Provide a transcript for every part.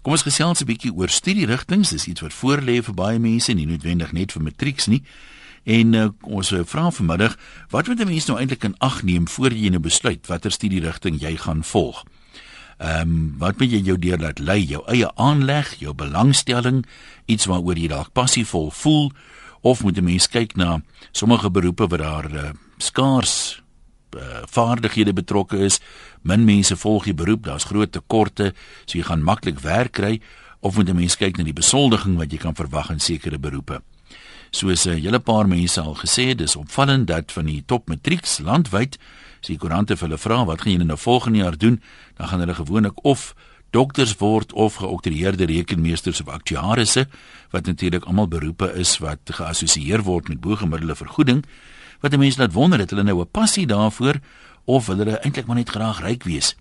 Kom ons gesels 'n bietjie oor studierigtinge. Dis iets wat voorlê vir baie mense, nie noodwendig net vir matrieks nie. En uh, ons vra vanmiddag, wat moet 'n mens nou eintlik in ag neem voor jy 'n besluit watter studierigting jy gaan volg? Ehm um, wat moet jy jou deur laat lei, jou eie aanleg, jou belangstelling, iets waaroor jy dalk passievol voel of moet 'n mens kyk na sommige beroepe waar daar uh, skaars uh, vaardighede betrokke is. Min mense volg die beroep, daar's groot tekorte, so jy gaan maklik werk kry of moet 'n mens kyk na die besoldiging wat jy kan verwag in sekere beroepe. Soos 'n uh, hele paar mense al gesê dis opvallend dat van die top matrieks landwyd, as die koerante vir hulle vra wat gaan julle nou volgende jaar doen, dan gaan hulle gewoonlik of dokters word of geoktroeëerde rekenmeesters of aktuarisse wat natuurlik almal beroepe is wat geassosieer word met bo-gemiddelde vergoeding wat 'n mens laat wonder het hulle nou 'n passie daarvoor of hulle eintlik maar net graag ryk wees.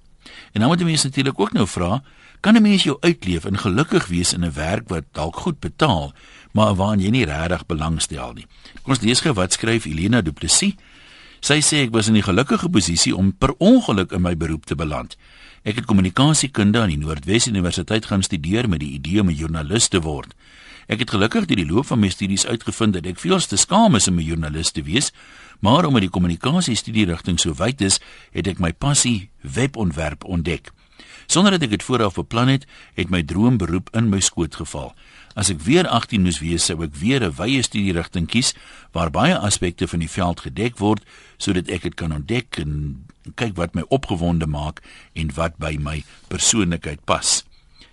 En dan moet 'n mens natuurlik ook nou vra, kan 'n mens jou uitleef en gelukkig wees in 'n werk wat dalk goed betaal, maar waaraan jy nie regtig belangstel nie. Kom ons lees gou wat skryf Elena Du Plessis. Sy sê ek was in die gelukkige posisie om per ongeluk in my beroep te beland. Ek het kommunikasiekunde aan die Noordwes Universiteit gaan studeer met die idee om 'n joernalis te word. Ek het gelukkig deur die loop van my studies uitgevind dat ek veel te skaam is om 'n joernalis te wees, maar omdat die kommunikasie studie rigting so wyd is, het ek my passie webontwerp ontdek. Sonder dat ek dit vooraf beplan het, het my droomberoep in my skoot geval. As ek weer 18 moes wees, sou ek weer 'n wye studie rigting kies waar baie aspekte van die veld gedek word sodat ek dit kan ontdek en kyk wat my opgewonde maak en wat by my persoonlikheid pas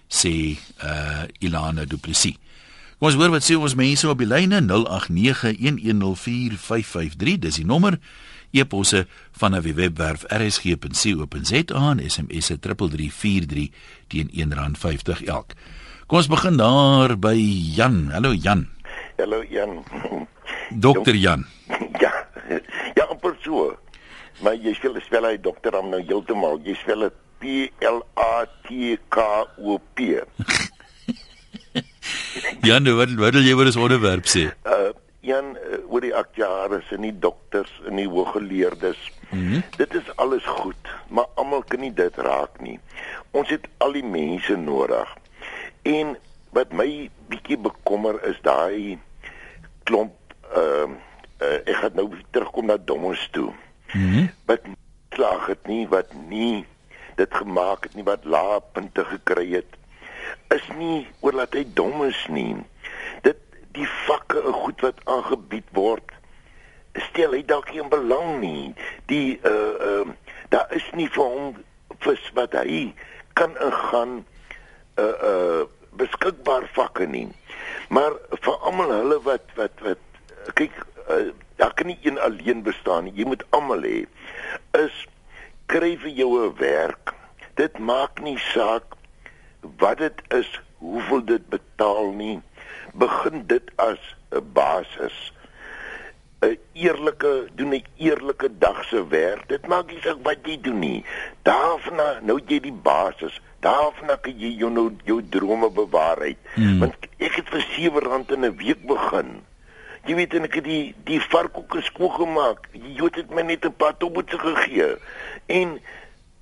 sê uh Ilana Du Plessis Kom ons hoor wat sê ons mense op die lyne 0891104553 dis die nommer e-posse van 'n webwerf rsg.co.za en SMS 3343 teen R1.50 elk. Kom ons begin daar by Jan. Hallo Jan. Hallo Jan. Dokter Jan. Ja. Ja, op so. Maar jy spel spel hy dokter om nou heeltemal. Jy spel dit P L A T K O P. Jan, wat wat wil jy oor 'n onderwerp sê? Uh Jan, uh, oor die aktuaries en die dokters en die hooggeleerdes. Mm -hmm. Dit is alles goed, maar almal kan nie dit raak nie. Ons het al die mense nodig. En wat my bietjie bekommer is daai klomp ehm uh, uh, ek gaan nou terugkom na dommers toe. Mm -hmm. Wat slaag het nie wat nie dit gemaak het nie wat lae punte gekry het is nie oor dat hy dom is nie. Die vakke goed wat aangebied word stel hy dalk nie belang nie. Die uh uh daar is nie vir hom vir wat hy kan ingaan uh uh beskikbaar vakke nie. Maar vir almal hulle wat wat wat kyk uh, daar kan nie een alleen bestaan nie. Jy moet almal hê. Is kry vir jou 'n werk. Dit maak nie saak wat dit is, hoeveel dit betaal nie, begin dit as 'n basis. 'n Eerlike doen 'n eerlike dag se werk. Dit maak nie saak wat jy doen nie. Daarna nou jy die basis. Daarna kan jy jou nou jou drome bewaarheid. Hmm. Want ek het vir R7 in 'n week begin. Jy weet en ek het die die varkkoeke skoon gemaak. Jy het dit my net 'n paar tobbetse gegee. En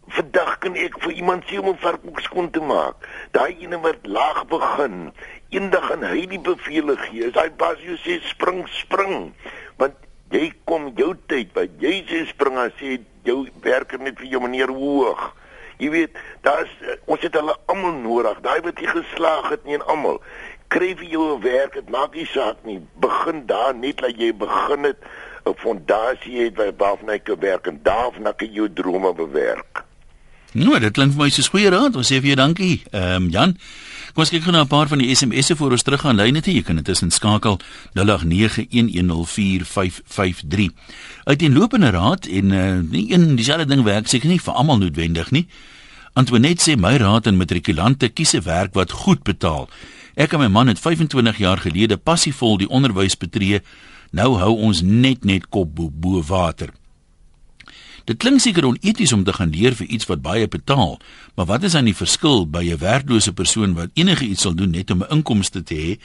vandag kan ek vir iemand sê om 'n varkkoek skoon te maak. Daai ene wat laag begin, eendag gaan hy die bevele gee. As hy pas jy sê spring, spring. Want jy kom jou tyd by jy sê spring as jy jou werker net vir jou meneer hoog. Jy weet, daar's ons het hulle almal nodig. Daai wat jy geslaag het nie en almal kry vir jou 'n werk, dit maak nie saak nie. Begin daar net dat jy begin het 'n fondasie het waarvan jy kan werk en daarvan kan jy jou drome bewerk. Nou, dit klink vir my soos goeie raad. Ons sê vir jou dankie. Ehm um, Jan, kom ons kyk gou na 'n paar van die SMS'e voor ons terug gaan lyne toe. Jy kan intussen skakel 0891104553. Uit die lopende raad en uh, nie een dieselfde ding werk seker nie vir almal noodwendig nie. Antoinette sê my raad aan matrikulante kies 'n werk wat goed betaal. Ek en my man het 25 jaar gelede passievol die onderwys betree. Nou hou ons net net kop bo, bo water. Dit klink seker oneties om te gaan leer vir iets wat baie betaal, maar wat is dan die verskil by 'n werklose persoon wat enige iets sal doen net om 'n inkomste te hê?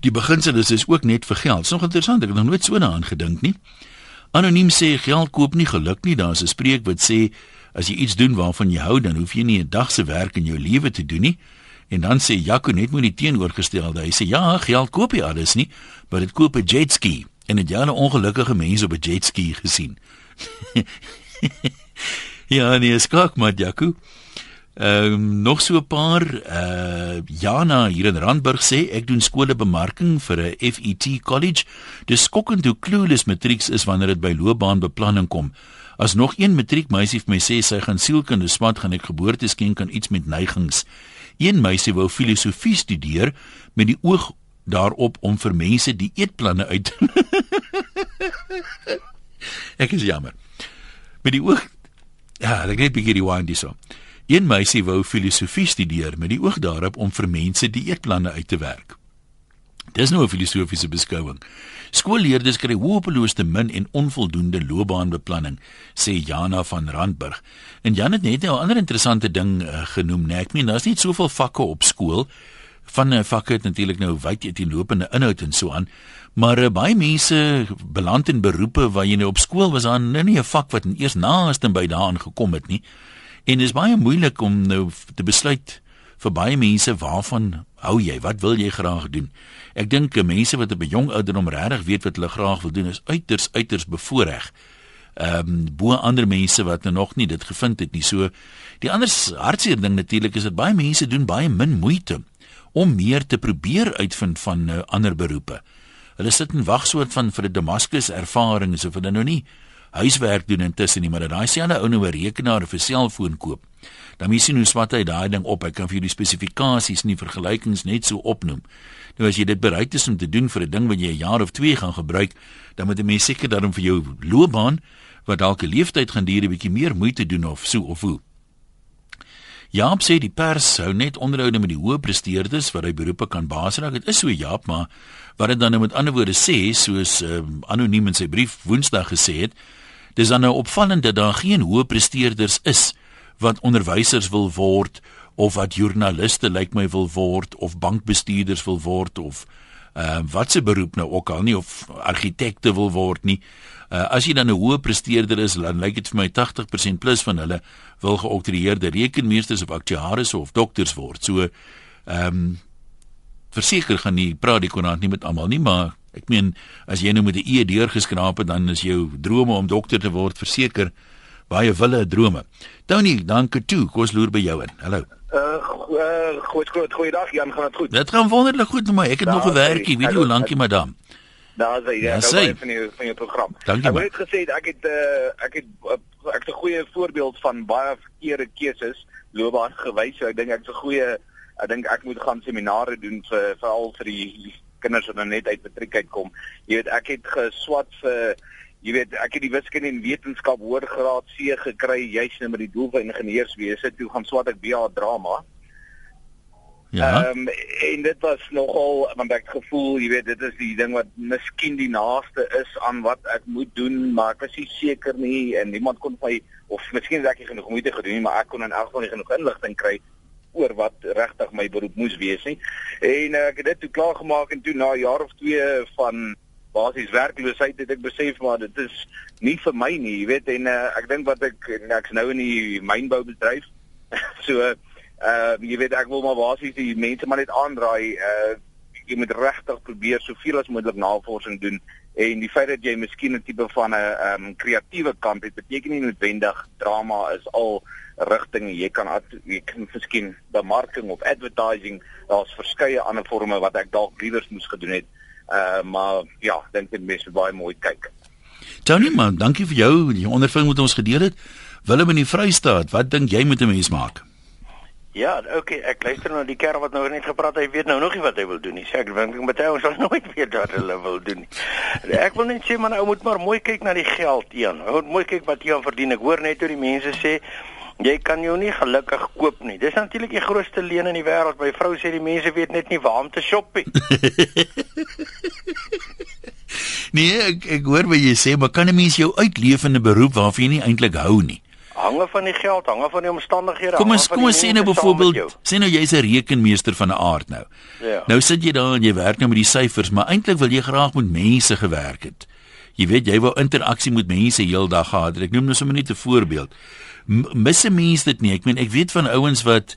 Die beginsel is is ook net vir geld. Dis nog interessant, ek het nog nooit so daaraan gedink nie. Anoniem sê geld koop nie geluk nie. Daar's 'n spreek wat sê as jy iets doen waarvan jy hou, dan hoef jy nie 'n dag se werk in jou lewe te doen nie. En dan sê Jaco net moet die teenoorgestelde. Hy sê ja, geld koop jy alles nie, maar dit koop 'n jetski. En het jy 'n ongelukkige mens op 'n jetski gesien? ja, nee, skak maar Jaco. Ehm um, nog so 'n paar uh Jana hier in Randburg sê ek doen skolebemarking vir 'n FET college. Dis skokkend hoe clueless matrieks is wanneer dit by loopbaanbeplanning kom. As nog een matriekmeisie vir my sê sy gaan sielkunde smat gaan ek geboorteskenk aan iets met neigings. Een meisie wou filosofie studeer met die oog daarop om vir mense die eetplanne uit. ek is jammer. Met die oog Ja, ek net bietjie rewind hierso. Een meisie wou filosofie studeer met die oog daarop om vir mense die eetplanne uit te werk. Dis nou 'n filosofiese beskouing. Skoolleerders kry hopeloos te min en onvoldoende loopbaanbeplanning, sê Jana van Randburg. En Jan het net 'n ander interessante ding uh, genoem, nee, ek meen daar's nie soveel vakke op skool van 'n uh, vakke het natuurlik nou wyd etenlopende inhoud en so aan, maar uh, baie mense beland in beroepe waar jy nou op skool was aan nou nie 'n vak wat eers naaste by daaraan gekom het nie. En dit is baie moeilik om nou te besluit vir baie mense waarvan hou jy? Wat wil jy graag doen? Ek dink mense wat op 'n jong ouderdom regtig weet wat hulle graag wil doen is uiters uiters bevoordeel. Ehm um, bo ander mense wat nou nog nie dit gevind het nie. So die ander hartseer ding natuurlik is dat baie mense doen baie min moeite om meer te probeer uitvind van uh, ander beroepe. Hulle sit en wag soort van vir 'n Damascus ervaring asof hulle nou nie huiswerk doen intussen nie, maar dat daai selfe ou nou 'n rekenaar of 'n selfoon koop. Dan mens sien hoe swat hy daai ding op. Hy kan vir jou die spesifikasies en die vergelykings net so opnoem. Nou as jy dit bereid is om te doen vir 'n ding wat jy 'n jaar of 2 gaan gebruik, dan moet 'n mens seker daarom vir jou loopbaan wat dalk 'n leeftyd gaan duur 'n bietjie meer moeite doen of so of hoe. Jaap sê die pers hou net onderhoude met die hoë presteerders wat hy beroepe kan baas raak. Dit is so Jaap, maar wat dit dan nou met ander woorde sê, soos um, anoniem in sy brief Woensdag gesê het, dis dan nou opvallend dat daar geen hoë presteerders is wat onderwysers wil word of wat joernaliste lyk my wil word of bankbestuurders wil word of ehm uh, wat se beroep nou ook al nie of argitekte wil word nie. Uh, as jy dan 'n hoë presteerder is, dan lyk dit vir my 80% plus van hulle wil geoktroeëerde rekenmeesters of aktuaries of dokters word. So ehm um, verseker gaan nie praat die koerant nie met almal nie, maar ek meen as jy nou met 'n E deurgeskraap het, dan is jou drome om dokter te word verseker baie wille drome. Tony, dankie toe. Kom ons loer by jou in. Hallo. Uh, goed, goed, goeiedag Jan, gaan dit goed? Dit gaan wonderlik goed, maar ek het da, nog 'n werkie, weet jy hoe lank jy madam? Daar sê jy, nou baie van jou van jou program. Dankie. Ek het gesê ek het uh, ek het uh, ek het 'n goeie voorbeeld van baie verkeerde keuses loopbaan gewys. So ek dink ek's 'n goeie ek dink ek moet gaan seminare doen vir veral vir die kinders wat nou net uit matriek uitkom. Jy weet, ek het geswat vir Jy weet, ek het die wiskunde en wetenskap hoërgraad C gekry juis net met die doel van ingenieurswese. Toe gaan swat ek BA drama. Ja. Ehm um, en dit was nogal want ek gevoel, jy weet, dit is die ding wat miskien die naaste is aan wat ek moet doen, maar ek was nie seker nie en niemand kon my of miskien het ek nie genoeg moeite gedoen nie, maar ek kon in elk geval nie genoeg inligting kry oor wat regtig my beroep moes wees nie. En uh, ek het dit toe klaar gemaak en toe na 'n jaar of 2 van basies werkloosheid het ek besef maar dit is nie vir my nie, jy weet en uh, ek dink wat ek ek's nou in die mynbou bedryf. so uh jy weet ek wil maar basies die mense maar net aandraai uh jy moet regtig probeer soveel as moontlik navorsing doen en die feit dat jy miskien 'n tipe van 'n um kreatiewe kant het beteken nie noodwendig drama is al rigting jy kan ad, jy kan miskien bemarking of advertising daar's verskeie ander forme wat ek dalk liewers moes gedoen het Uh maar ja, dink dit mense baie mooi kyk. Tony man, dankie vir jou die ondervinding wat ons gedeel het. Willem in die Vrystaat, wat dink jy moet 'n mens maak? Ja, okay, ek luister na die kerel wat nou net gepraat het. Hy weet nou nog nie wat hy wil doen nie. Sê ek dink met hy ons sal nooit weet wat hulle wil doen nie. Ek wil net sê man, ou moet maar mooi kyk na die geld, een. Ou moet mooi kyk wat jy aan verdien. Ek hoor net hoe die mense sê Jy kan jou nie gelukkig koop nie. Dis natuurlik die grootste leen in die wêreld. My vrou sê die mense weet net nie waar om te shop nie. nee, ek ek hoor wat jy sê, maar kan 'n mens jou uitleef in 'n beroep waarvan jy nie eintlik hou nie? Hange van die geld, hange van die omstandighede. Kom ons kom ons sê nou byvoorbeeld, sê nou jy's 'n rekenmeester van 'n aard nou. Ja. Nou sit jy daar en jy werk nou met die syfers, maar eintlik wil jy graag met mense gewerk het. Jy weet jy wou interaksie met mense heeldag gehad. Ek noem nou sommer net 'n voorbeeld. Misse mense dit nie. Ek meen ek weet van ouens wat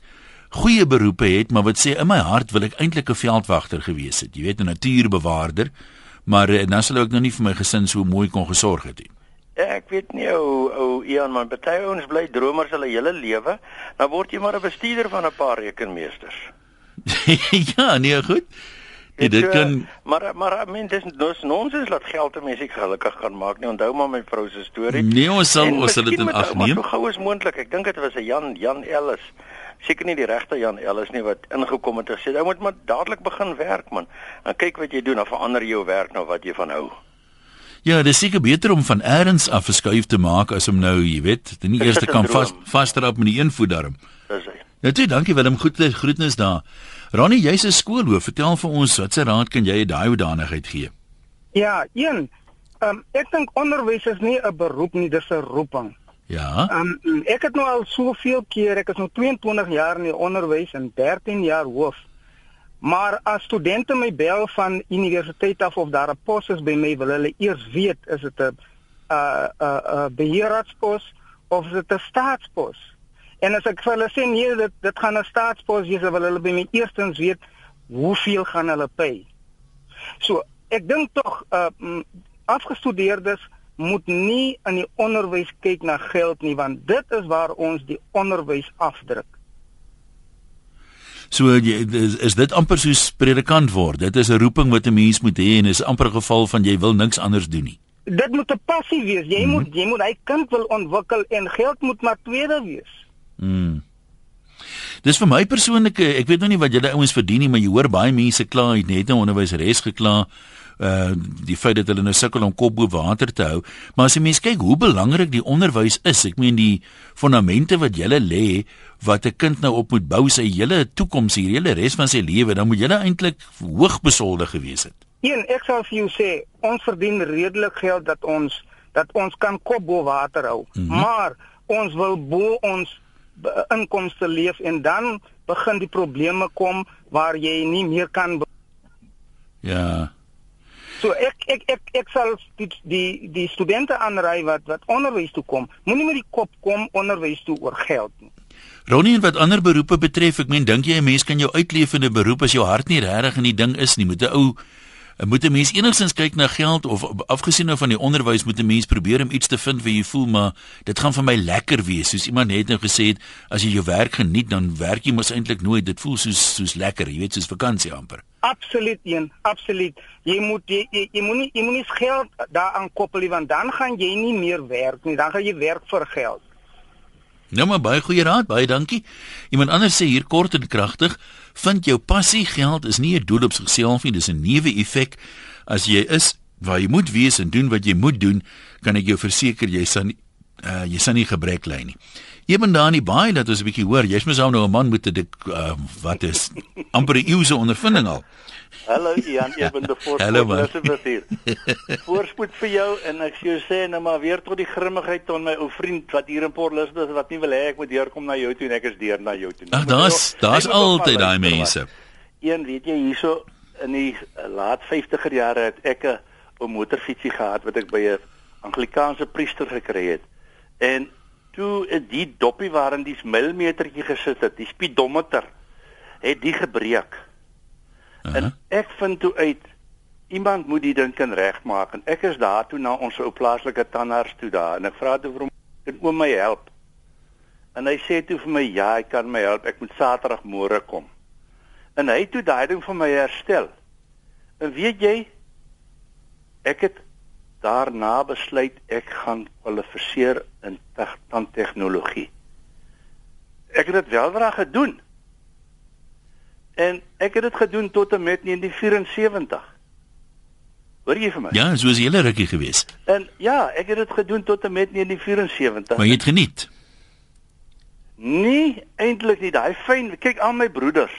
goeie beroepe het, maar wat sê in my hart wil ek eintlik 'n veldwagter gewees het. Jy weet 'n natuurbewaarder, maar uh, dan sal ek nou nie vir my gesin so mooi kon gesorg het nie. Ja, ek weet nie ou ou Ian man, baie ouens bly dromers hulle hele lewe, dan word jy maar 'n bestuurder van 'n paar rekenmeesters. ja, nee, goed. Ja, dit kan maar maar men dis dis nonsens dat geld 'n mens ek gelukkig kan maak nie. Onthou maar my vrou se storie. Nee, ons sal ons sal dit in ag neem. So gou as moontlik. Ek dink dit was 'n Jan Jan Ellis. Seker nie die regte Jan Ellis nie wat ingekom het en gesê jy moet maar dadelik begin werk man. En kyk wat jy doen, dan verander jou werk nou wat jy van hou. Ja, dis seker beter om van eers af verskuif te maak as om nou, jy weet, die eerste kan vas vastrap met die een voet daarom. Dis hy. Ja, toe, dankie Willem, goed groetnis daar. Ronnie, jy's 'n skoolhoof. Vertel vir ons watse raad kan jy daai hoedanigheid gee? Ja, een. Um, ek dink onderwys is nie 'n beroep nie, dis 'n roeping. Ja. Um, ek het nou al soveel keer, ek is nou 22 jaar in die onderwys en 13 jaar hoof. Maar as studente my bel van universiteit af of daar 'n pos is by my, wil hulle eers weet is dit 'n 'n 'n 'n beheerraadsπos of is dit 'n staatspos? En as ek hulle sê nee, dit dit gaan 'n staatspos wees, wil hulle by my eerstens weet hoeveel gaan hulle pay. So, ek dink tog uh afgestudeerdes moet nie in die onderwys kyk na geld nie, want dit is waar ons die onderwys afdruk. So jy is, is dit amper soos predikant word. Dit is 'n roeping wat 'n mens moet hê en is amper 'n geval van jy wil niks anders doen nie. Dit moet 'n passie wees. Jy mm -hmm. moet jy moet hy kind wil ontwikkel en geld moet maar tweede wees. Mm. Dis vir my persoonlik, ek weet nog nie wat julle ouens verdien nie, maar jy hoor baie mense kla, het net 'n onderwyseres gekla uh die feit dat hulle nou sukkel om kop bo water te hou. Maar as jy mens kyk hoe belangrik die onderwys is, ek meen die fondamente wat jy lê wat 'n kind nou op moet bou sy hele toekoms, die hele res van sy lewe, dan moet jy eintlik hoog besolde gewees het. Een, ek sal vir jou sê, ons verdien redelik geld dat ons dat ons kan kop bo water hou. Mm -hmm. Maar ons wil bo ons inkomste leef en dan begin die probleme kom waar jy nie meer kan Ja. So ek ek ek ek sal die die, die studente aanraai wat wat onderwys toe kom. Moenie met die kop kom onderwys toe oor geld nie. Ronnie en wat ander beroepe betref, ek meen dink jy 'n mens kan jou uitleef in 'n beroep as jou hart nie regtig in die ding is nie. Moet 'n ou moet 'n mens enigstens kyk na geld of afgesien nou van die onderwys moet 'n mens probeer om iets te vind wat jy voel maar dit gaan vir my lekker wees soos iemand net nou gesê het as jy jou werk geniet dan werk jy mos eintlik nooit dit voel soos soos lekker jy weet soos vakansie amper absoluut een absoluut jy moet jy, jy, jy moet nie jy moet nie geld daaraan koppel want dan gaan jy nie meer werk nie dan gaan jy werk vir geld Nou maar baie goeie raad, baie dankie. Iemand anders sê hier kort en kragtig, vind jou passie geld is nie 'n doel op sigself nie, dis 'n neeweffek. As jy is waar jy moet wees en doen wat jy moet doen, kan ek jou verseker jy sal uh, jy sal nie gebrek ly nie. Eben daar nie baie dat ons 'n bietjie hoor, jy's mos nou 'n man met 'n uh, wat is amper 'n eeuse ondervinding al. Hallo Ian, ek ben die voorspoed. Voorspoed vir jou en ek sê sê nou maar weer tot die grimmigheid van my ou vriend wat hier in Port Elizabeth wat nie wil hê ek moet deurkom na jou toe en ek is deur na jou toe. Ag daar's daar's altyd daai mense. Een weet jy hierso in die uh, laat 50er jare het ek 'n motorfietsie gehad wat ek by 'n Anglikaanse priester gekry het. En toe het die doppie waarin die millimetertjie gesit het, die speedometer, het die gebreek. Uh -huh. En ek vind toe uit iemand moet die ding kan regmaak en ek is daar toe na ons ou plaaslike tandarts toe daar en ek vra toe vir hom kan oom my help. En hy sê toe vir my ja, hy kan my help. Ek moet Saterdag môre kom. En hy het toe daai ding vir my herstel. En weet jy ek het daarna besluit ek gaan kwalifiseer in tandtegnologie. Ek het dit welreg gedoen. En ek het dit gedoen tot en met 1974. Hoor jy vir my? Ja, so is jy hele rukkie gewees. En ja, ek het dit gedoen tot en met 1974. Maar jy het geniet. Nee, eintlik nie. Daai fyn, kyk aan my broeders.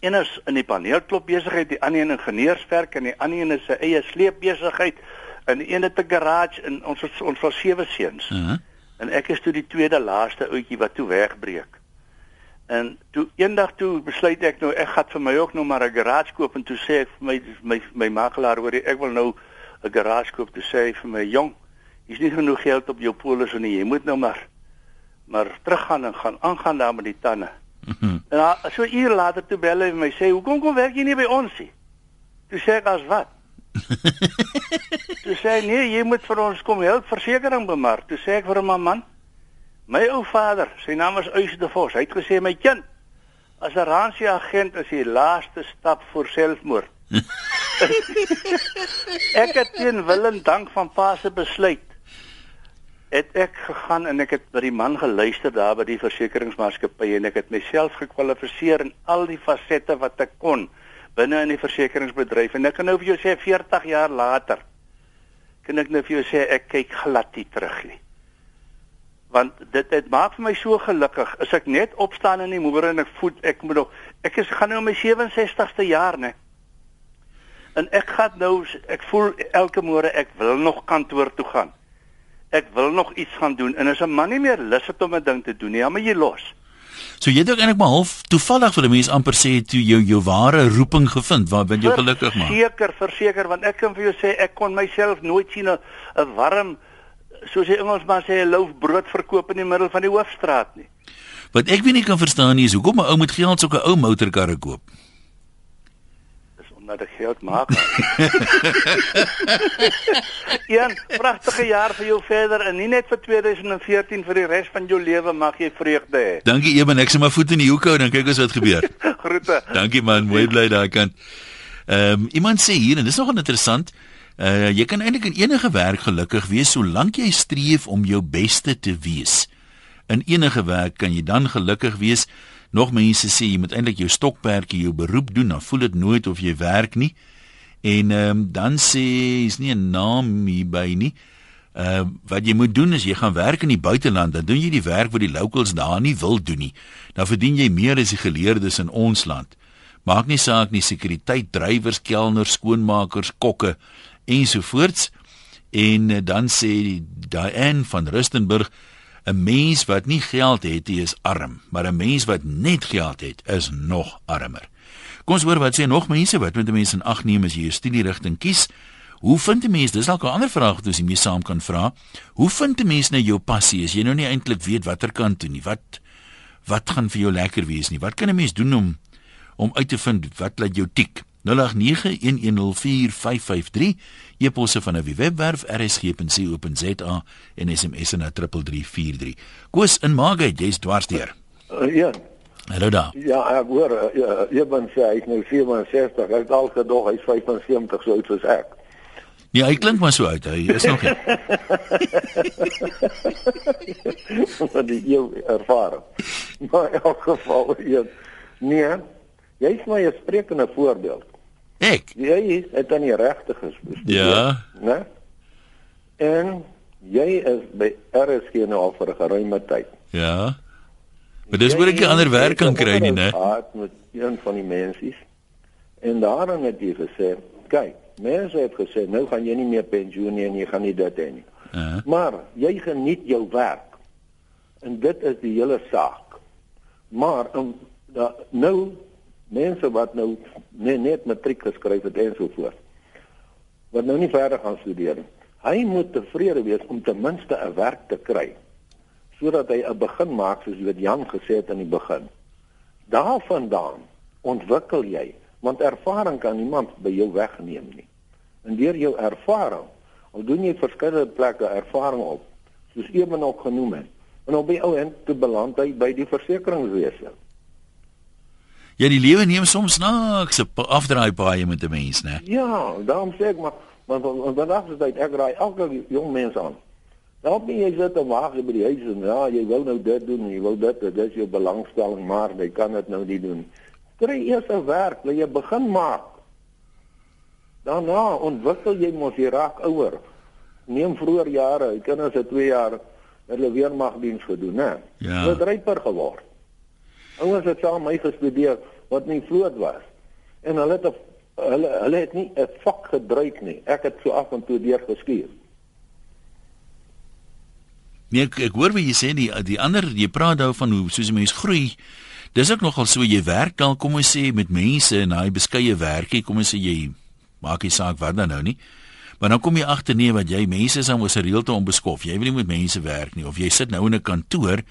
Een is in die paneelklop besigheid, die ander in ingenieurswerk en die ander een is 'n eie sleepbesigheid en die een het 'n garage en ons ons was sewe seuns. Uh -huh. En ek is toe die tweede laaste ouetjie wat toe wegbreek. En toe eendag toe besluit ek nou ek gaan vir my ook nou maar 'n garage koop en toe sê ek vir my my my makelaar hoor ek wil nou 'n garage koop toe sê hy vir my jong hier's nie genoeg geld op jou polis nie jy moet nou maar maar teruggaan en gaan aangaan daar met die tande. en dan, so 'n uur later toe bel hy my sê, "Hoekom kom werk jy nie by ons nie?" Toe sê ek as wat? toe sê hy, "Nee, jy moet vir ons kom help versekerings bemark." Toe sê ek vir hom, "Man, my ou vader, sy naam is Uys de Vos. Hy het gesê my kind, as 'n ransie agent is die laaste stap vir selfmoord." ek het teen wil en dank van pa se besluit het ek gegaan en ek het by die man geluister daar by die versekeringsmaatskappy en ek het myself gekwalifiseer in al die fasette wat ek kon binne in die versekeringsbedryf. En ek kan nou vir jou sê 40 jaar later kan ek nou vir jou sê ek kyk glad nie terug nie. Want dit dit maak vir my so gelukkig. As ek net opstaan in die môre en ek voet ek moet nog ek is gaan nou my 67ste jaar nê en ek gaan nou ek voel elke môre ek wil nog kantoor toe gaan. Ek wil nog iets gaan doen. En as 'n man nie meer lus het om 'n ding te doen nie, dan moet jy los. So jy het ook eintlik maar half toevallig vir 'n mens amper sê toe jou jou ware roeping gevind waar wil jy gelukkig maak? Seker, verseker want ek kan vir jou sê ek kon myself nooit sien 'n warm soos die Engelsman sê 'n loaf brood verkoop in die middel van die hoofstraat nie. Wat ek weet nie kan verstaan nie is hoekom 'n ou met geld 'n ou motorkarre koop omdat ek geld maak. Een pragtige jaar vir jou verder en nie net vir 2014 vir die res van jou lewe mag jy vreugde hê. Dankie Eben, ek sê maar voet in die hoek hou dan kyk ons wat gebeur. Groete. Dankie man, mooi bly daar kan. Ehm um, iemand sê hier en dis nogal interessant. Uh jy kan eintlik in enige werk gelukkig wees solank jy streef om jou beste te wees. In enige werk kan jy dan gelukkig wees Nog mense sê jy moet eintlik jou stokperdjie jou beroep doen, dan voel dit nooit of jy werk nie. En ehm um, dan sê is nie 'n naam hierby nie. Ehm uh, wat jy moet doen is jy gaan werk in die buiteland, dan doen jy die werk wat die locals daar nie wil doen nie. Dan verdien jy meer as die geleerdes in ons land. Maak nie saak nie sekuriteit, drywers, kelners, skoonmakers, kokke ensovoorts. En uh, dan sê Diane van Rustenburg 'n mens wat nie geld het nie is arm, maar 'n mens wat net geld het is nog armer. Kom ons hoor wat sê nog mense wat met 'n mens in ag neem as jy 'n studierigting kies. Hoe vind 'n mens? Dis dalk 'n ander vraag wat ons mee saam kan vra. Hoe vind 'n mens nou jou passie as jy nou nie eintlik weet watter kant toe nie? Wat wat gaan vir jou lekker wees nie? Wat kan 'n mens doen om om uit te vind wat laat jou tik? 0891104553 e-posse van 'n webwerf rsg.co.za en SMS na 3343. Koos in Maagheid, jy's dwarsdeur. Uh, ja. Hallo daar. Ja, ek hoor uh, ja, jy ben sê hy's nou 67, ek het al gedog hy's 75 so oud soos ek. Ja, hy klink maar so oud, hy is nog nie. Wat die jou ervaring. Maar in elk geval, ja. Nee, jy's my 'n sprekende voorbeeld. Ek. Jy het aan die regte gestudeer. Ja. Né? En jy is by RSG nou al vir 'n geruime tyd. Ja. Maar dis moet ek 'n ander werk kan kry nie, né? Gehad met een van die mensies. En daarin het jy gesê, kyk, mense het gesê nou gaan jy nie meer pensioen nie en jy gaan nie dit hê nie. Uh -huh. Maar jy geniet jou werk. En dit is die hele saak. Maar um, da, nou mense wat nou net, net matriek geskryf het en so voort wat nou nie verder gaan studeer nie. Hy moet tevrede wees om ten minste 'n werk te kry sodat hy 'n begin maak soos wat Jan gesê het aan die begin. Daarvandaan ontwikkel jy want ervaring kan niemand by jou wegneem nie. En deur jou ervaring al doen jy verskeie plekke ervaring op soos ewen ook genoem het en op die ou end te beland hy by die versekeringswese Ja, die lewe neem soms snaakse afdraai baie met 'n mens, né? Ja, daarom sê ek maar want vandag is dit ek raai elke jong mens aan. Nou nie jy sit en wag by die huis en ja, jy wil nou dit doen, jy wil dit, dit is jou belangstelling, maar jy kan dit nou nie doen. Kry eers 'n werk, wil jy begin maak. Daarna ontwikkel jy mos jy raak ouer. Neem vroeër jare, jy kinders het 2 jaar hulle weermagdiens gedoen, né? Ja. Hulle het ryper geword. Ouers het saam my gestudeer wat nie vloot was. En hulle het hulle hulle het nie 'n vak gedryf nie. Ek het so af en toe deur geskuur. Nee, ek, ek hoor wat jy sê die die ander jy praat nou van hoe soos 'n mens groei. Dis ook nogal so jy werk dan kom ons sê met mense en hy beskeie werkie, kom ons sê jy maak nie saak wat dan nou nie. Maar dan kom jy agter nee wat jy mense is om 'n reëlte onbeskof. Jy wil nie met mense werk nie of jy sit nou in 'n kantoor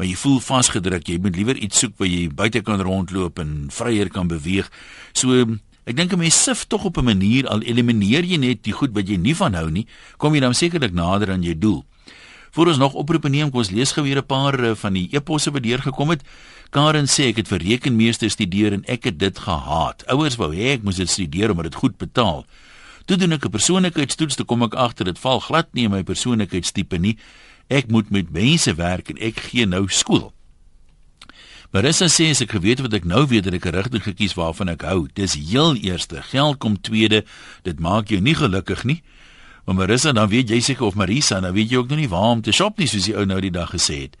maar jy voel vasgedruk. Jy moet liewer iets soek waar jy buite kan rondloop en vryer kan beweeg. So ek dink 'n mens sif tog op 'n manier al elimineer jy net die goed wat jy nie van hou nie, kom jy dan sekerlik nader aan jou doel. Voor ons nog oproepe neem, kom ons lees gou weer 'n paar eh, van die eposse wat deurgekom het. Karen sê ek het vir rekenmeester studeer en ek het dit gehaat. Ouers wou hê ek moes dit studeer omdat dit goed betaal. Toe doen ek 'n persoonlikheidstoets, toe kom ek agter dit val glad nie in my persoonlikheidstipe nie. Ek moet met mense werk en ek gee nou skool. Marissa sê as ek geweet wat ek nou weet dat ek 'n rigting gekies waarvan ek hou. Dis heel eerste, geld kom tweede. Dit maak jou nie gelukkig nie. Maar Marissa, dan weet jy seker of Marisa, dan weet jy ook nog nie waar om te shop nie soos die ou nou die dag gesê het.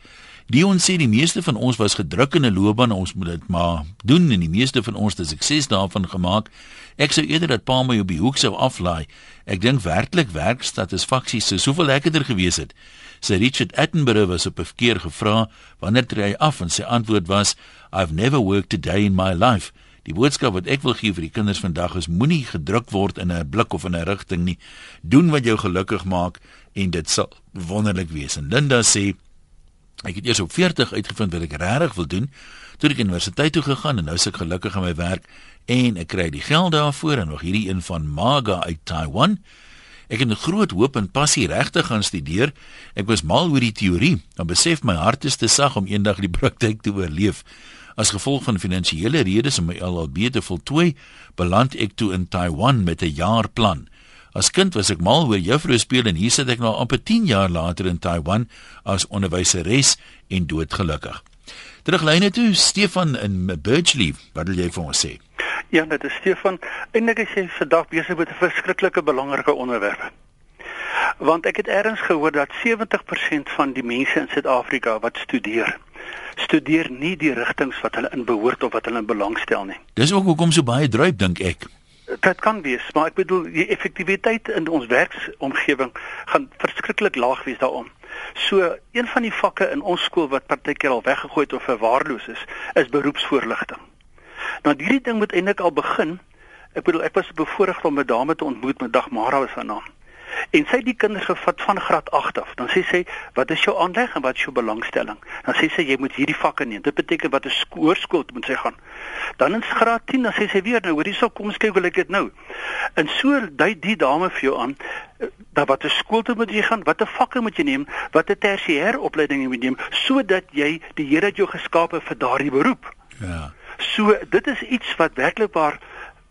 Dion sê die meeste van ons was gedruk in 'n loopbaan, ons moet dit maar doen en die meeste van ons het sukses daarvan gemaak. Ek sou eerder dat pa my op die hoek sou aflaai. Ek dink werklik werkstatisfaksies sou soveel lekkerder gewees het. Sir Richard Attenborough was op 'n verkeer gevra wanneer tree hy af en sy antwoord was I've never worked a day in my life. Die boodskap wat ek wil gee vir die kinders vandag is moenie gedruk word in 'n blik of in 'n rigting nie. Doen wat jou gelukkig maak en dit sal wonderlik wees. En Linda sê ek het eers op 40 uitgevind wat ek regtig wil doen. Toe ek universiteit toe gegaan en nou is ek gelukkig in my werk en ek kry die geld daarvoor en nog hierdie een van Maga uit Taiwan. Ek het 'n groot hoop en passie regtig gaan studeer. Ek was mal oor die teorie, dan besef my hart is te sag om eendag die praktyk te oorleef. As gevolg van finansiële redes om my LLB te voltooi, beland ek toe in Taiwan met 'n jaarplan. As kind was ek mal oor juffrou speel en hier sit ek nou amper 10 jaar later in Taiwan as onderwyseres en doodgelukkig. Teruglyne toe Stefan in Birchley, wat wil jy vir ons sê? Ja, dit is Stefan. Eindelik is jy vandag besig met 'n verskriklike belangrike onderwerp. Want ek het eers gehoor dat 70% van die mense in Suid-Afrika wat studeer, studeer nie die rigtings wat hulle in behoort of wat hulle in belangstel nie. Dis ook hoekom so baie druip dink ek. Dit kan wees, maar ek bedoel die effektiwiteit in ons werksomgewing gaan verskriklik laag wees daarom. So een van die vakke in ons skool wat partykeer al weggegooi het of verwaarloos is, is beroepsvoorligting. Nou hierdie ding moet eintlik al begin. Ek bedoel ek was bevoorreg om 'n dame te ontmoet met Dagmara was haar naam. En sy het die kinders gevat van graad 8 af. Dan sê sy, "Wat is jou aanleg en wat is jou belangstelling?" Dan sê sy, "Jy moet hierdie vakke neem." Dit beteken wat 'n skoolskool moet sy gaan. Dan in graad 10 dan sê sy weer, "Nou, hoorie, so kom kyk hoe lyk dit nou." En so dui die dame vir jou aan eh, dat wat 'n skool toe moet jy gaan, watter vakke moet jy neem, watter tersiêre opleiding jy moet neem sodat jy die Here het jou geskape vir daardie beroep. Ja. So dit is iets wat werklik waar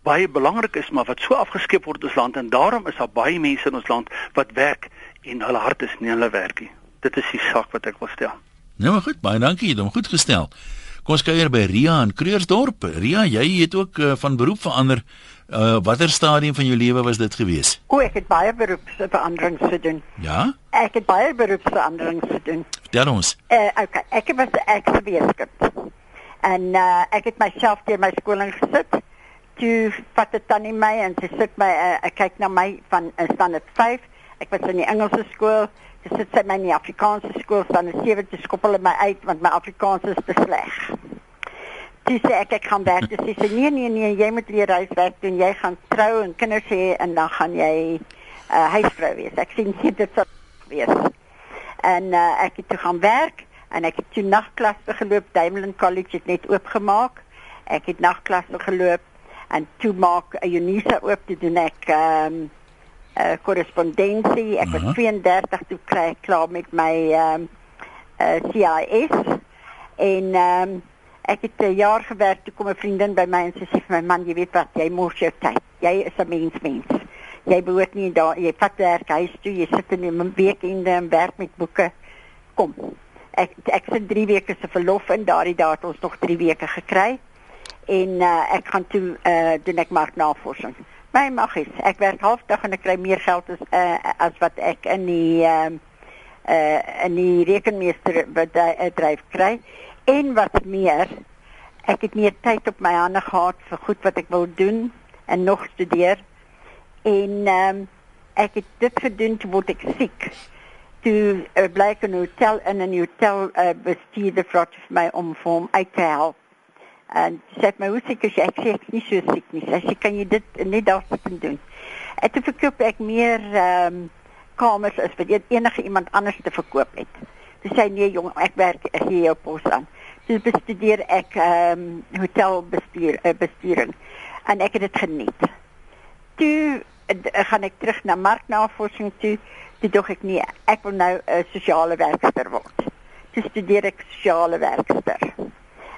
baie belangrik is maar wat so afgeskep word in ons land en daarom is daar baie mense in ons land wat werk en hulle hart is nie hulle werkie. Dit is die saak wat ek wil stel. Nou maar goed, baie dankie, jy het hom goed gestel. Kom ons kuier by Ria in Kreursdorp. Ria, jy het ook uh, van beroep verander. Uh watter stadium van jou lewe was dit gewees? O, ek het baie beroepsveranderings gedoen. Ja? Ek het baie beroepsveranderings gedoen. Vertel ons. Uh okay, ek was 'n eksweeskind. En uh, ek het myself deur my skooling gesit. Toe vat dit tannie my en sy sit my uh, ek kyk na my van uh, standaard 5. Ek was in die Engelse skool. Sy sit sy my in die Afrikaanse skool van 'n 7 te skoppel my uit want my Afrikaans is te sleg. Toe sê ek ek gaan werk. Sy sê nee nee nee, jy moet leer huiswerk doen. Jy gaan trou en kinders hê en dan gaan jy uh, huisvrou wees. Ek sê nee, dit sal wees. En uh, ek het toe gaan werk en ek het toe nagklasse geloop Diamond College het net oopgemaak. Ek het nagklasse geloop en toe maak 'n Unisa oop te doen ek ehm um, 'n uh, korrespondensie ek was uh -huh. 32 toe kry ek klaar met my ehm um, uh, CIS en ehm um, ek het 'n jaar gewerk toe kom 'n vriendin by my en sy sê vir my man jy weet wat jy mors jou tyd. Jy is 'n mens mens. Jy behoort nie daar jy vat werk huis toe jy sit in 'n weekende en werk met boeke. Kom ek ek sit 3 weke se verlof in daardie dae ons nog 3 weke gekry. En uh, ek gaan toe uh, doen ek marknavorsing my mag is ek werk halfdag en ek kry meer geld as uh, as wat ek in die uh, uh, in die rekenmeester bedryf kry. En wat meer ek het meer tyd op my hande gehad vir goed wat ek wil doen en nog studeer. En um, ek het dit gedoen toe word ek siek toe uh, blyk 'n hotel in 'n hotel uh, bestuurder vra vir my om vir hom uit te help En sy sê my hoe siek is jy? Ek sê ek is nie so siek nie. Sy sê kan jy dit net daar sit en doen. En toe verkoop ek meer ehm um, kamers as wat enige iemand anders te verkoop het. Toe sê nee jong, ek werk hier jou pos aan. Toe bestudeer ek ehm um, hotelbestuur uh, bestuuring en ek het dit geniet. Toe uh, gaan ek terug na marknavorsing toe. Toe dog ek nee, ek wil nou 'n sosiale werker word. Toe studeer ek sosiale werker.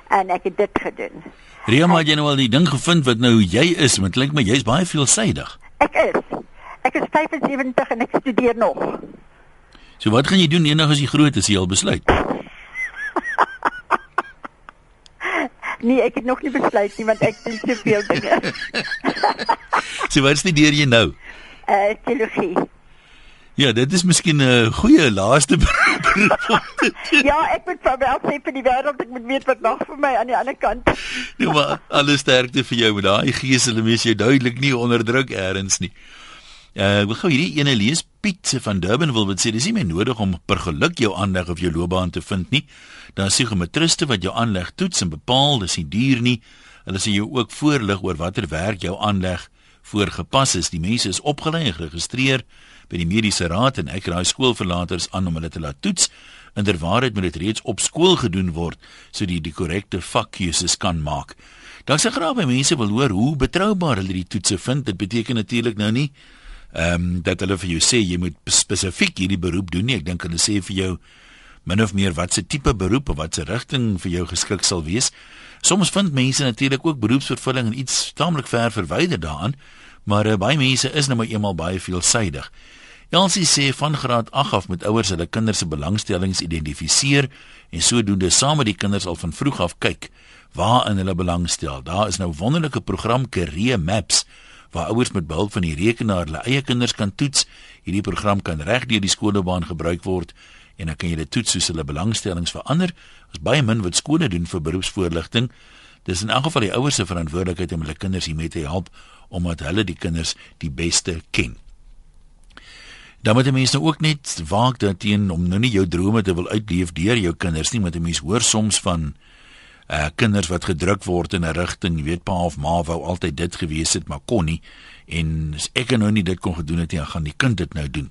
En ek het dit gedoen. Ria, maar jy nou al die ding gevind wat nou jy is, want klink my jy's baie veelsidig. Ek is. Ek is 75 en ek studeer nog. So wat gaan jy doen eendag as jy groot is, jy al besluit? nee, ek het nog nie besluit nie want ek doen soveel dinge. so wat studeer jy nou? Eh uh, teologie. Ja, dit is miskien 'n goeie laaste beroep. ja, ek moet vir wel sê vir die wêreld ek moet weet wat nog vir my aan die ander kant. nee, maar alles sterkte vir jou met daai geestelike mens jy duidelik nie onderdruk eers nie. Uh, ek wil gou hierdie ene lees. Piet van Durban wil wat sê dis nie meer nodig om per geluk jou aanleg of jou loopbaan te vind nie. Daar is psigometriste wat jou aanleg toets en bepaal, dis nie duur nie. Hulle sê jou ook voorlig oor watter werk jou aanleg voorgepas is. Die mense is opgelei en geregistreer by die mediese raad en ek raai skoolverlaters aan om hulle te laat toets. Inderwaarheid moet dit reeds op skool gedoen word sodat jy die korrekte vakkeuses kan maak. Dan sê graag by mense wil hoor hoe betroubaar hulle die toetse vind. Dit beteken natuurlik nou nie ehm um, dat hulle vir jou sê jy moet spesifiek hierdie beroep doen nie. Ek dink hulle sê vir jou min of meer wat se tipe beroep of wat se rigting vir jou geskik sal wees. Soms vind mense natuurlik ook beroepsvervulling en iets taamlik ver verwyder daaraan, maar uh, baie mense is nou maar eenmal baie veelsidig. Elsie sê van graad 8 af met ouers hulle kinders se belangstellings identifiseer en sodoende saam met die kinders al van vroeg af kyk waar in hulle belangstel. Daar is nou wonderlike program Career Maps waar ouers met behulp van die rekenaar hulle eie kinders kan toets. Hierdie program kan reg deur die skoolbaan gebruik word en dan kan jy dit toets soos hulle belangstellings verander. Ons baie min wat skole doen vir beroepsvoorligting. Dis in elk geval die ouers se verantwoordelikheid om hulle kinders hiermee te help omdat hulle die kinders die beste ken. Dan moet mense nou ook net waak daarteen om nou nie jou drome te wil uitleef deur jou kinders nie, want 'n mens hoor soms van uh kinders wat gedruk word in 'n rigting, jy weet pa of ma wou altyd dit gewees het, maar kon nie en ek nou nie dit kon gedoen het nie, gaan die kind dit nou doen.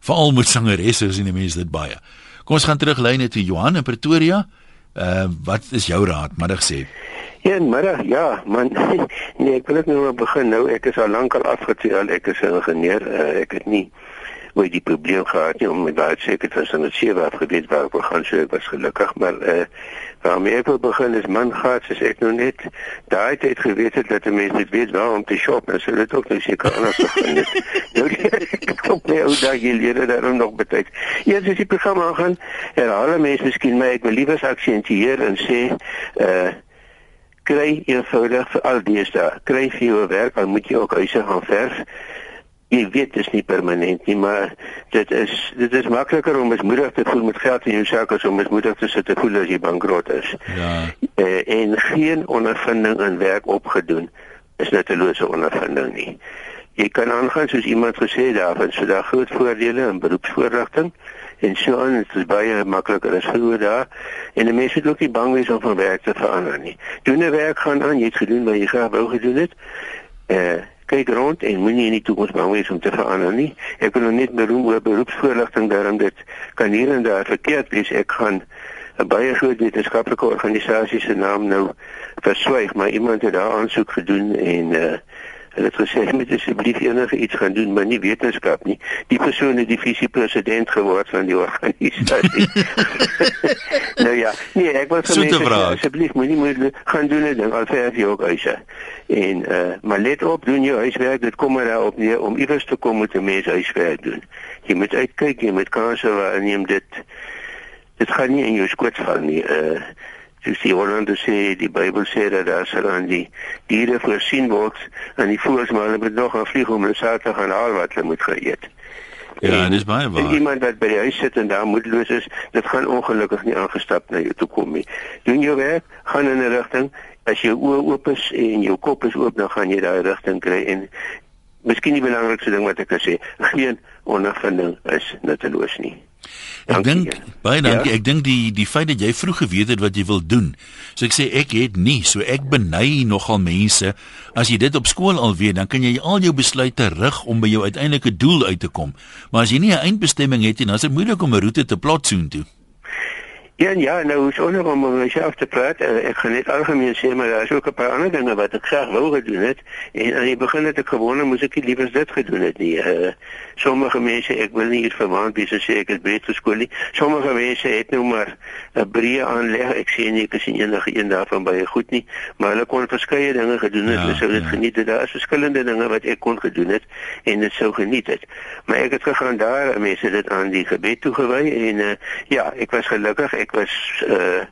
Veral met sangeresse is die mense dit baie. Kom ons gaan terug lyne toe Johan in Pretoria. Uh wat is jou raad, middag sê? Ja, middag, ja, man. Nee, ek wil net nou begin nou. Ek is al lank al afgetree, ek is 'n ingenieur. Uh, ek het nie ooit die probleem gehad nie om baie seker te wees dat sewe afgebied waar ek gaan so ek was gelukkig maar eh uh, waarmee ek wil begin is man gaan soos ek nou net daai tyd geweet het dat mense net weet waar om te shop en so dit ook nou seker anders gegaan het. Nou kom net ou hier leer daarom nog betyd eers as die program aangaan herhaal mense miskien my ek wil liewer aksentieer en sê eh uh, kry eenvoudig vir al die dae kry vir jou werk al moet jy ook huise gaan verf jy weet dit is nie permanent nie, maar dit is dit is makliker om mismoedig te voel met geld in jou sak as om mismoedig te sit te voel as jy bankrot is. Ja. Uh, en geen ondervinding in werk opgedoen is nuttelose ondervinding nie. Jy kan aangaan soos iemand gesê daar van so daar groot voordele in beroepsvoorligting en so aan dit is baie makliker as vroeër daar en mense het ook nie bang wees om van werk te verander nie. Doen 'n werk gaan aan, jy het gedoen wat jy graag wou gedoen het. Eh uh, kyk rond en moenie in die toekoms bang wees om te verander nie. Ek wil net beroem oor beroepsvoorligting daarom dit kan hier en daar verkeerd wees. Ek gaan 'n baie groot wetenskaplike organisasie se naam nou verswyg, maar iemand het daar aansoek gedoen en uh Hulle het gesê moet asseblief enige iets gaan doen, maar nie wetenskap nie. Die persoon het die visiepresident geword van die organisasie. nou ja, nee, ek wil vir mense asseblief moenie moet gaan doen dit al vir jou ook huise. En uh maar let op, doen jou huiswerk, dit kom maar daarop neer om iewers te kom met 'n mens huiswerk doen. Jy moet uitkyk, jy moet kanse waarneem dit dit gaan nie in jou skoot val nie. Uh soos die Hollande sê, die Bybel sê dat daar sal aan die diere voorsien word en die voëls maar hulle moet nog gaan vlieg om hulle saak te gaan haal wat hulle moet geëet. Ja, dis baie waar. Iemand wat by die huis sit en daar moedeloos is, dit gaan ongelukkig nie aangestap na jou toe kom nie. Doen jou werk, gaan in 'n rigting. As jou oë oop is en jou kop is oop, dan gaan jy daai rigting kry en miskien die belangrikste ding wat ek kan sê, geen ondervinding is nutteloos nie. Ek dink baie dankie. Ja? Ek dink die die feit dat jy vroeg geweet het wat jy wil doen. So ek sê ek het nie, so ek beny nogal mense. As jy dit op skool al weet, dan kan jy al jou besluite rig om by jou uiteindelike doel uit te kom. Maar as jy nie 'n eindbestemming het nie, dan is dit moeilik om 'n roete te plot soontoe. Ja, ja, nou is onder om myself te praat. Uh, ek gaan net algemeen sê maar daar is ook 'n paar ander dinge wat ek graag wou gedoen het. En aan die begin het ek gewone moes ek liewer dit gedoen het nie. Uh, sommige mense, ek wil nie hier verwaand wees as sê ek het geskool nie. Sommige mense het nou maar 'n breë aanleg. Ek sê nie ek is enige een daarvan baie goed nie, maar hulle kon verskeie dinge gedoen het. Ja, hulle sou dit ja. geniet het. Daar is verskillende dinge wat ek kon gedoen het en dit sou geniet het. Maar ek het gegaan daar, mense dit aan die gebed toegewy en uh, ja, ek was gelukkig. Ek ek was uh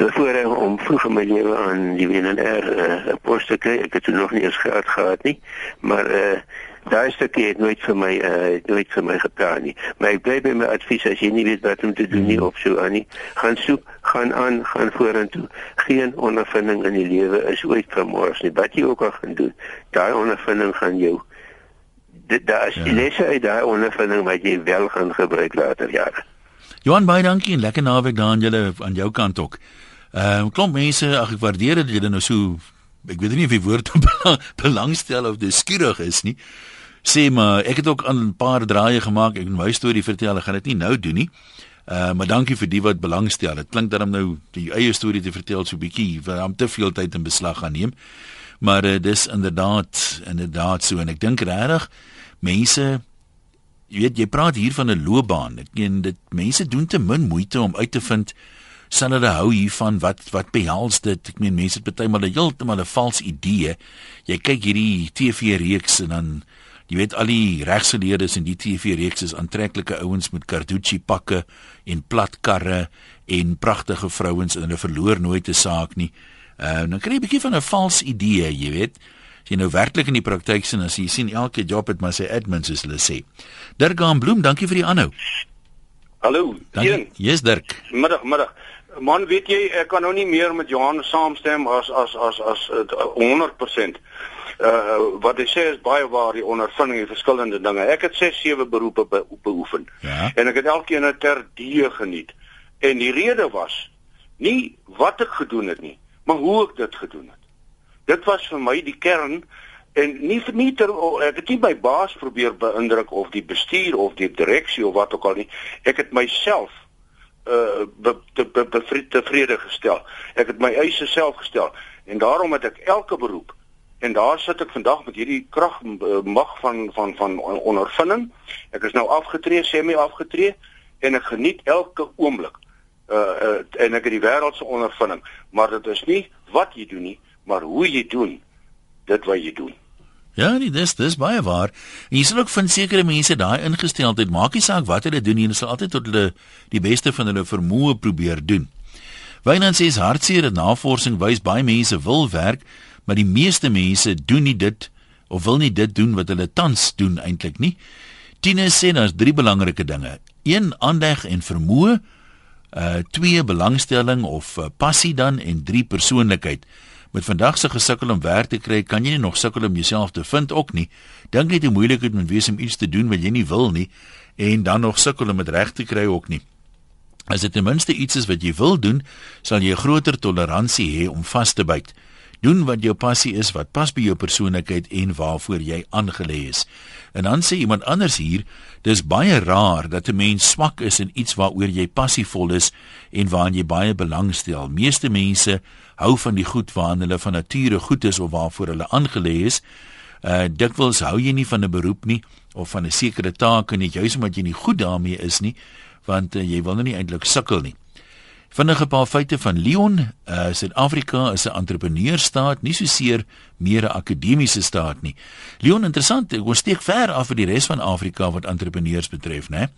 voorheen om vroeg in my lewe aan die WNR uh, pos te kry. Ek het toen nog nie eens gehad gehad nie, maar uh daai stukkie het nooit vir my uh nooit vir my gepraat nie. Maar ek bly by my advies as jy nie weet wat om te doen nie of so aan nie, gaan soek, gaan aan, gaan vorentoe. Geen ondervinding in die lewe is ooit vermors nie. Wat jy ook al gaan doen, daai ondervinding gaan jou dit daar is ja. lesse uit daai ondervinding wat jy wel gaan gebruik later jare. Johan baie dankie en lekker naweek daar aan julle aan jou kant ook. Ehm uh, klomp mense, ag ek waardeer dit julle nou so ek weet nie of die woord belangstel of dis skierig is nie. Sê maar ek het ook aan 'n paar draaie gemaak. Ek my storie vertel, ek gaan dit nie nou doen nie. Uh maar dankie vir die wat belangstel. Dit klink dat hom nou die eie storie te vertel so bietjie, want hom te veel tyd in beslag gaan neem. Maar uh, dis inderdaad inderdaad so en ek dink regtig mense jy weet jy praat hier van 'n loopbaan. Ek meen dit mense doen te min moeite om uit te vind sal hulle hou hiervan wat wat behels dit. Ek meen mense het maal heeltemal 'n vals idee. Jy kyk hierdie TV reeks en dan jy weet al die regsgeleerdes in die TV reeks is aantreklike ouens met Carducci pakke en plat karre en pragtige vrouens en hulle verloor nooit 'n saak nie. Uh, dan kry jy 'n bietjie van 'n vals idee, jy weet jy nou werklik in die praktyk sien as jy sien elke job het maar sy admins soos hulle sê. Dirk aan Bloem, dankie vir die aanhou. Hallo. Dankie. Yes Dirk. Middag, middag. Man, weet jy, ek kan nou nie meer met Johan saamstem as as as as uh, 100%. Uh wat hy sê is baie waar die ondervinding en verskillende dinge. Ek het 6 7 beroepe be, beoefen. Ja. En ek het elkeen ter die geniet. En die rede was nie wat ek gedoen het nie, maar hoe ek dit gedoen het dit was vir my die kern en nie nie ter ek het nie my baas probeer beïndruk of die bestuur of die direksie of wat ook al nie. Ek het myself uh be, te, be, be, tevrede gestel. Ek het my eise self gestel en daarom het ek elke beroep en daar sit ek vandag met hierdie krag mag van van van ondervinding. Ek is nou afgetree semi afgetree en ek geniet elke oomblik uh, uh en ek het die wêreld se ondervinding. Maar dit is nie wat jy doen nie maar hoe jy doen dit wat jy doen. Ja, nee, dis dis baie waar. En jy sal ook van sekere mense daai ingesteldheid maak nie saak wat hulle doen nie, hulle sal altyd tot hulle die beste van hulle vermoë probeer doen. Wynand sê hartseer dat navorsing wys baie mense wil werk, maar die meeste mense doen nie dit of wil nie dit doen wat hulle tans doen eintlik nie. Tine sê daar's drie belangrike dinge. 1 aandag en vermoë, uh 2 belangstelling of uh, passie dan en 3 persoonlikheid met vandag se gesukkel om werk te kry, kan jy nie nog sukkel om jouself te vind ook nie. Dink net hoe moeilik dit moet wees om iets te doen wat jy nie wil nie en dan nog sukkel om dit reg te kry ook nie. As dit ten minste iets is wat jy wil doen, sal jy 'n groter toleransie hê om vas te byt. Doen wat jou passie is, wat pas by jou persoonlikheid en waarvoor jy aangelê is. En dan sê iemand anders hier, dis baie raar dat 'n mens swak is in iets waaroor jy passievol is en waaraan jy baie belangstel. Meeste mense hou van die goed waaraan hulle van nature goed is of waarvoor hulle aangelê is. Uh dikwels hou jy nie van 'n beroep nie of van 'n sekere taak en net juis omdat jy nie goed daarmee is nie, want uh, jy wil nou nie eintlik sukkel nie. Vinnige paar feite van Leon, uh Suid-Afrika is 'n entrepreneurstaat, nie so seer meer 'n akademiese staat nie. Leon interessant, ons steek ver af van die res van Afrika wat entrepreneurs betref, né?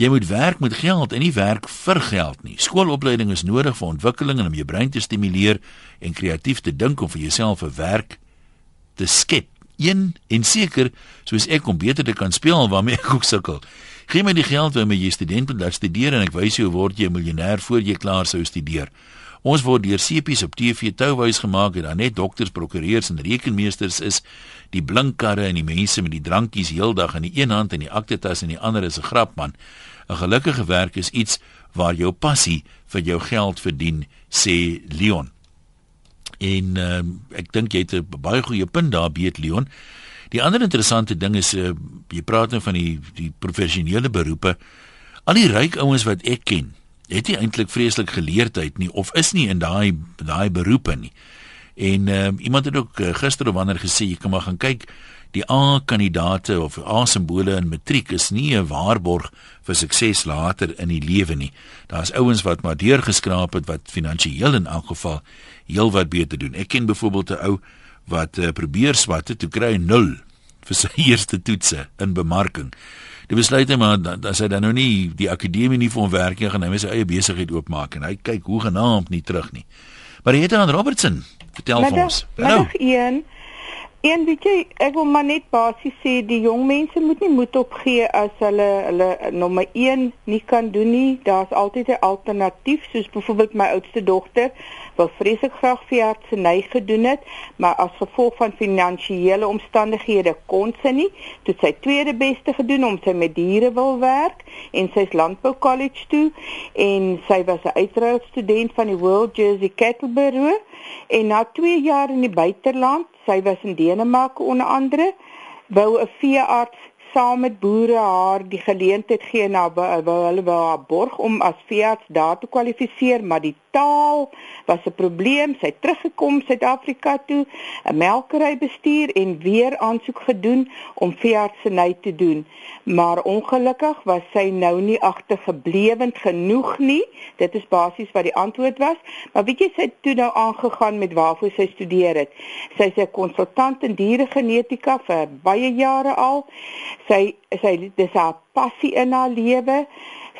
Jy moet werk met geld en nie werk vir geld nie. Skoolopleiding is nodig vir ontwikkeling en om jou brein te stimuleer en kreatief te dink om vir jouself 'n werk te skep. Een en seker, soos ek om beter te kan speel waarmee ek ook sukkel. Gee my die geld waarmee jy student moet laat studeer en ek wys jou hoe word jy 'n miljonair voor jy klaar sou studeer. Ons word deur sepies op TV touwys gemaak en dan net dokters, prokureurs en rekenmeesters is die blinkkarre en die mense met die drankies heeldag in die een hand en die aktetas in die ander is 'n grap man. 'n Gelukkige werk is iets waar jou passie vir jou geld verdien, sê Leon. En uh, ek dink jy het 'n baie goeie punt daar, Beet Leon. Die ander interessante ding is uh, jy praat nou van die die professionele beroepe. Al die ryk ouens wat ek ken, het nie eintlik vreeslik geleerdheid nie of is nie in daai daai beroepe nie. En uh, iemand het ook uh, gister of wanneer gesê jy kan maar gaan kyk die A-kandidate of A-simbole in matriek is nie 'n waarborg vir sukses later in die lewe nie. Daar's ouens wat maar deurgeskraap het wat finansiëel in elk geval heelwat beter doen. Ek ken byvoorbeeld 'n ou wat uh, probeer swat het, toe kry hy 0 vir sy eerste toetse in bemarking. Die besluit hy maar dat hy dan nou nie die akademie nie vir hom werk nie gaan hy sy eie besigheid oopmaak en hy kyk hoe genaamd nie terug nie. Maar hy het aan Robertson vertel middag, vir ons. Hallo. Een Een weet jy, ek wil maar net basies sê die jong mense moet nie moed opgee as hulle hulle nommer 1 nie kan doen nie. Daar's altyd 'n alternatief, soos byvoorbeeld my oudste dogter wil vreeslik graag veeartseny gedoen het, maar as gevolg van finansiële omstandighede kon sy nie. Toe sy tweede beste gedoen om sy met diere wil werk en sy's landbou college toe en sy was 'n uitruilstudent van die World Jersey Cattle Bureau en na 2 jaar in die buiteland sy was in Denemarke onder andere wou 'n veearts saam met boere haar die geleentheid gee na hulle wou haar borg om as veearts daar te kwalifiseer maar die taal was 'n probleem. Sy het teruggekom Suid-Afrika toe 'n melkery bestuur en weer aansoek gedoen om veeartseny te doen. Maar ongelukkig was sy nou nie agtergeblewend genoeg nie. Dit is basies wat die antwoord was. Maar weet jy sy het toe nou aangegaan met waarvoor sy studeer het. Sy is 'n konsultant in dieregenetika vir baie jare al sy sy dis haar passie in haar lewe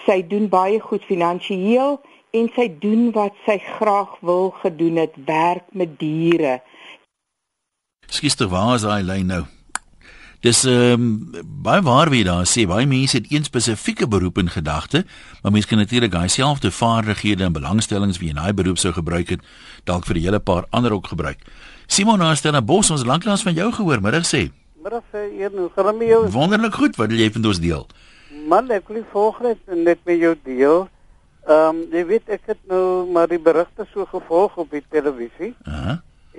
sy doen baie goed finansiëel en sy doen wat sy graag wil gedoen het werk met diere Skister waar is hy lyn nou Dis ehm um, baie waar wie daar sê baie mense het een spesifieke beroep in gedagte, maar mense kan natuurlik daai selfde vaardighede en belangstellings wie in daai beroep sou gebruik het, dalk vir 'n hele paar ander ook gebruik. Simon Naasten, Bos ons lanklaas van jou gehoor, middag sê. Middag sê eer nou, gaan met jou. Wonderlik goed, wat wil jy van ons deel? Man, ek wil volgens net met jou deel. Ehm um, jy weet ek het nou maar die berigte so gevolg op die televisie. Uh -huh.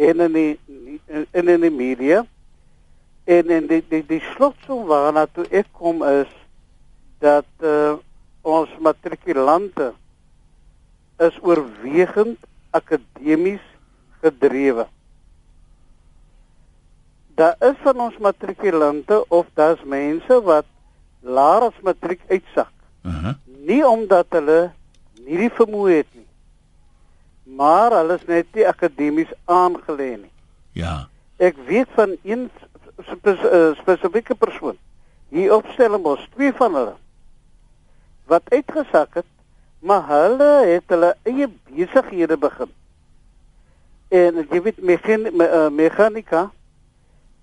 En in die in in die media. En en die die die slotsom waarna toe ek kom is dat uh, ons matrikulante is oorwegend akademies gedrewe. Daar is van ons matrikulante of daar's mense wat laer as matriek uitsak. Uh -huh. Nie omdat hulle nie die vermoë het nie. Maar hulle is net nie akademies aangelê nie. Ja. Ek weet van een spes, uh, spesifieke persoon hier opstel ons twee van hulle wat uitgesak het, maar hulle het hulle eie besighede begin. En jy weet mechan, me, uh, mechanika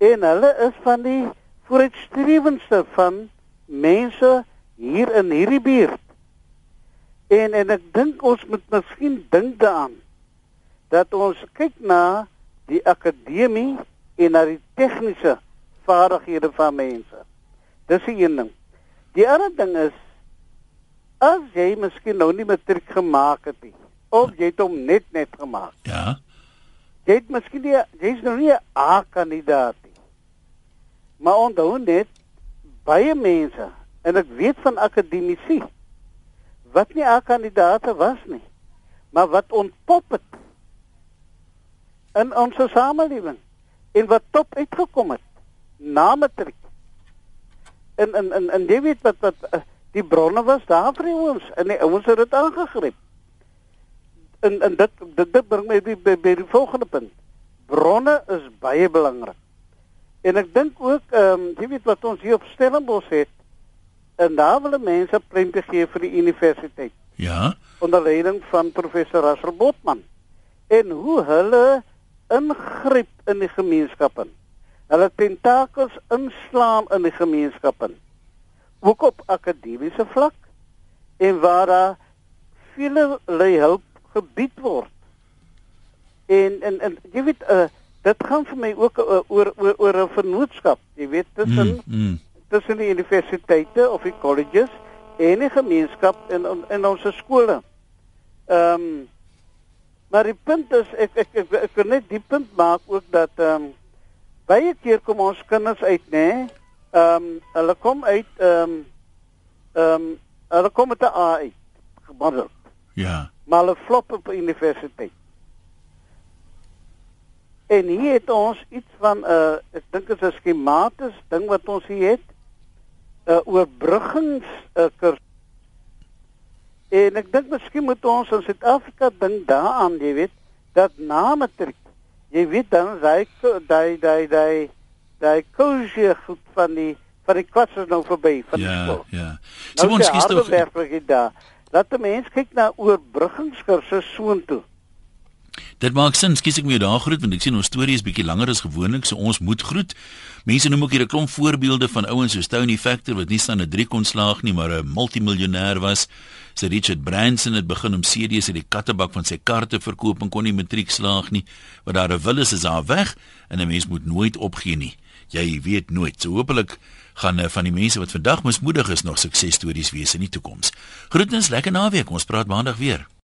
en hulle is van die vooruitstrewendste van mense hier in hierdie buurt. En en ek dink ons moet miskien dink daaraan dat ons kyk na die akademie en na die tegniese vaardighede van mense. Dis een ding. Die ander ding is as jy miskien nou nie matriek gemaak het nie of jy het hom net net gemaak. Ja. Jy het miskien nie jy's nou nie 'n A-kandidaat nie. Maar onthou net baie mense en ek weet van akademici wat nie A-kandidate was nie, maar wat ontpop het in ons samelewing en wat top uitgekom het na matriek. En en en en jy weet wat wat uh, die bronne was daar vir ons en die ouens het dit aangegryp. En en dit dit, dit bring my by, by, by die volgende punt. Bronne is baie belangrik. En ek dink ook ehm um, jy weet wat ons hier op Stellenbosch het en daar wil mense prente gee vir die universiteit. Ja. Onder leiding van professor Russell Botman. En hoe hulle ingryp in die gemeenskappe. Hulle tentakels inslaan in die gemeenskappe. Ook op akademiese vlak en waar daar vele hulp gebied word. En en en jy weet uh, dit gaan vir my ook uh, oor oor oor 'n vennootskap, jy weet tussen mm, mm. tussen die universiteite of die colleges en die gemeenskap en in ons skole. Ehm um, maar die punt is ek ek ek, ek kan net die punt maak ook dat ehm um, baie keer kom ons kinders uit nê. Ehm um, hulle kom uit ehm um, ehm um, hulle kom met 'n A uit. Gemiddeld. Ja. Maar hulle flop op universiteit. En hier het ons iets van 'n uh, ek dink dit is 'n skematies ding wat ons hier het. 'n uh, Oorbruggings uh, kursus. En ek dink miskien moet ons in Suid-Afrika dink daaraan, jy weet, dat na matriek, jy weet dan daai daai daai daai daai kosie goed van die van die klas is nou verby van ja, die skool. Ja, ja. So ons kies tog werklik daar. Laat die mens kyk na oorbruggingskursusse soontoe. Dit maak sin, skies ek my daar groet want ek sien ons storie is bietjie langer as gewoonlik, so ons moet groet. Mense noem ook hier 'n klomp voorbeelde van ouens so Tony Factor wat nie staan 'n 3 kon slaag nie, maar 'n multimiljonêr was. Sy Richard Branson het begin om CD's uit die kattebak van sy kar te verkoop en kon nie matriek slaag nie. Wat daar 'n wil is, is daar weg en 'n mens moet nooit opgee nie. Jy weet nooit. So hopelik gaan uh, van die mense wat vandag mismoedig is nog suksesstories wees in die toekoms. Groetens, lekker naweek. Ons praat maandag weer.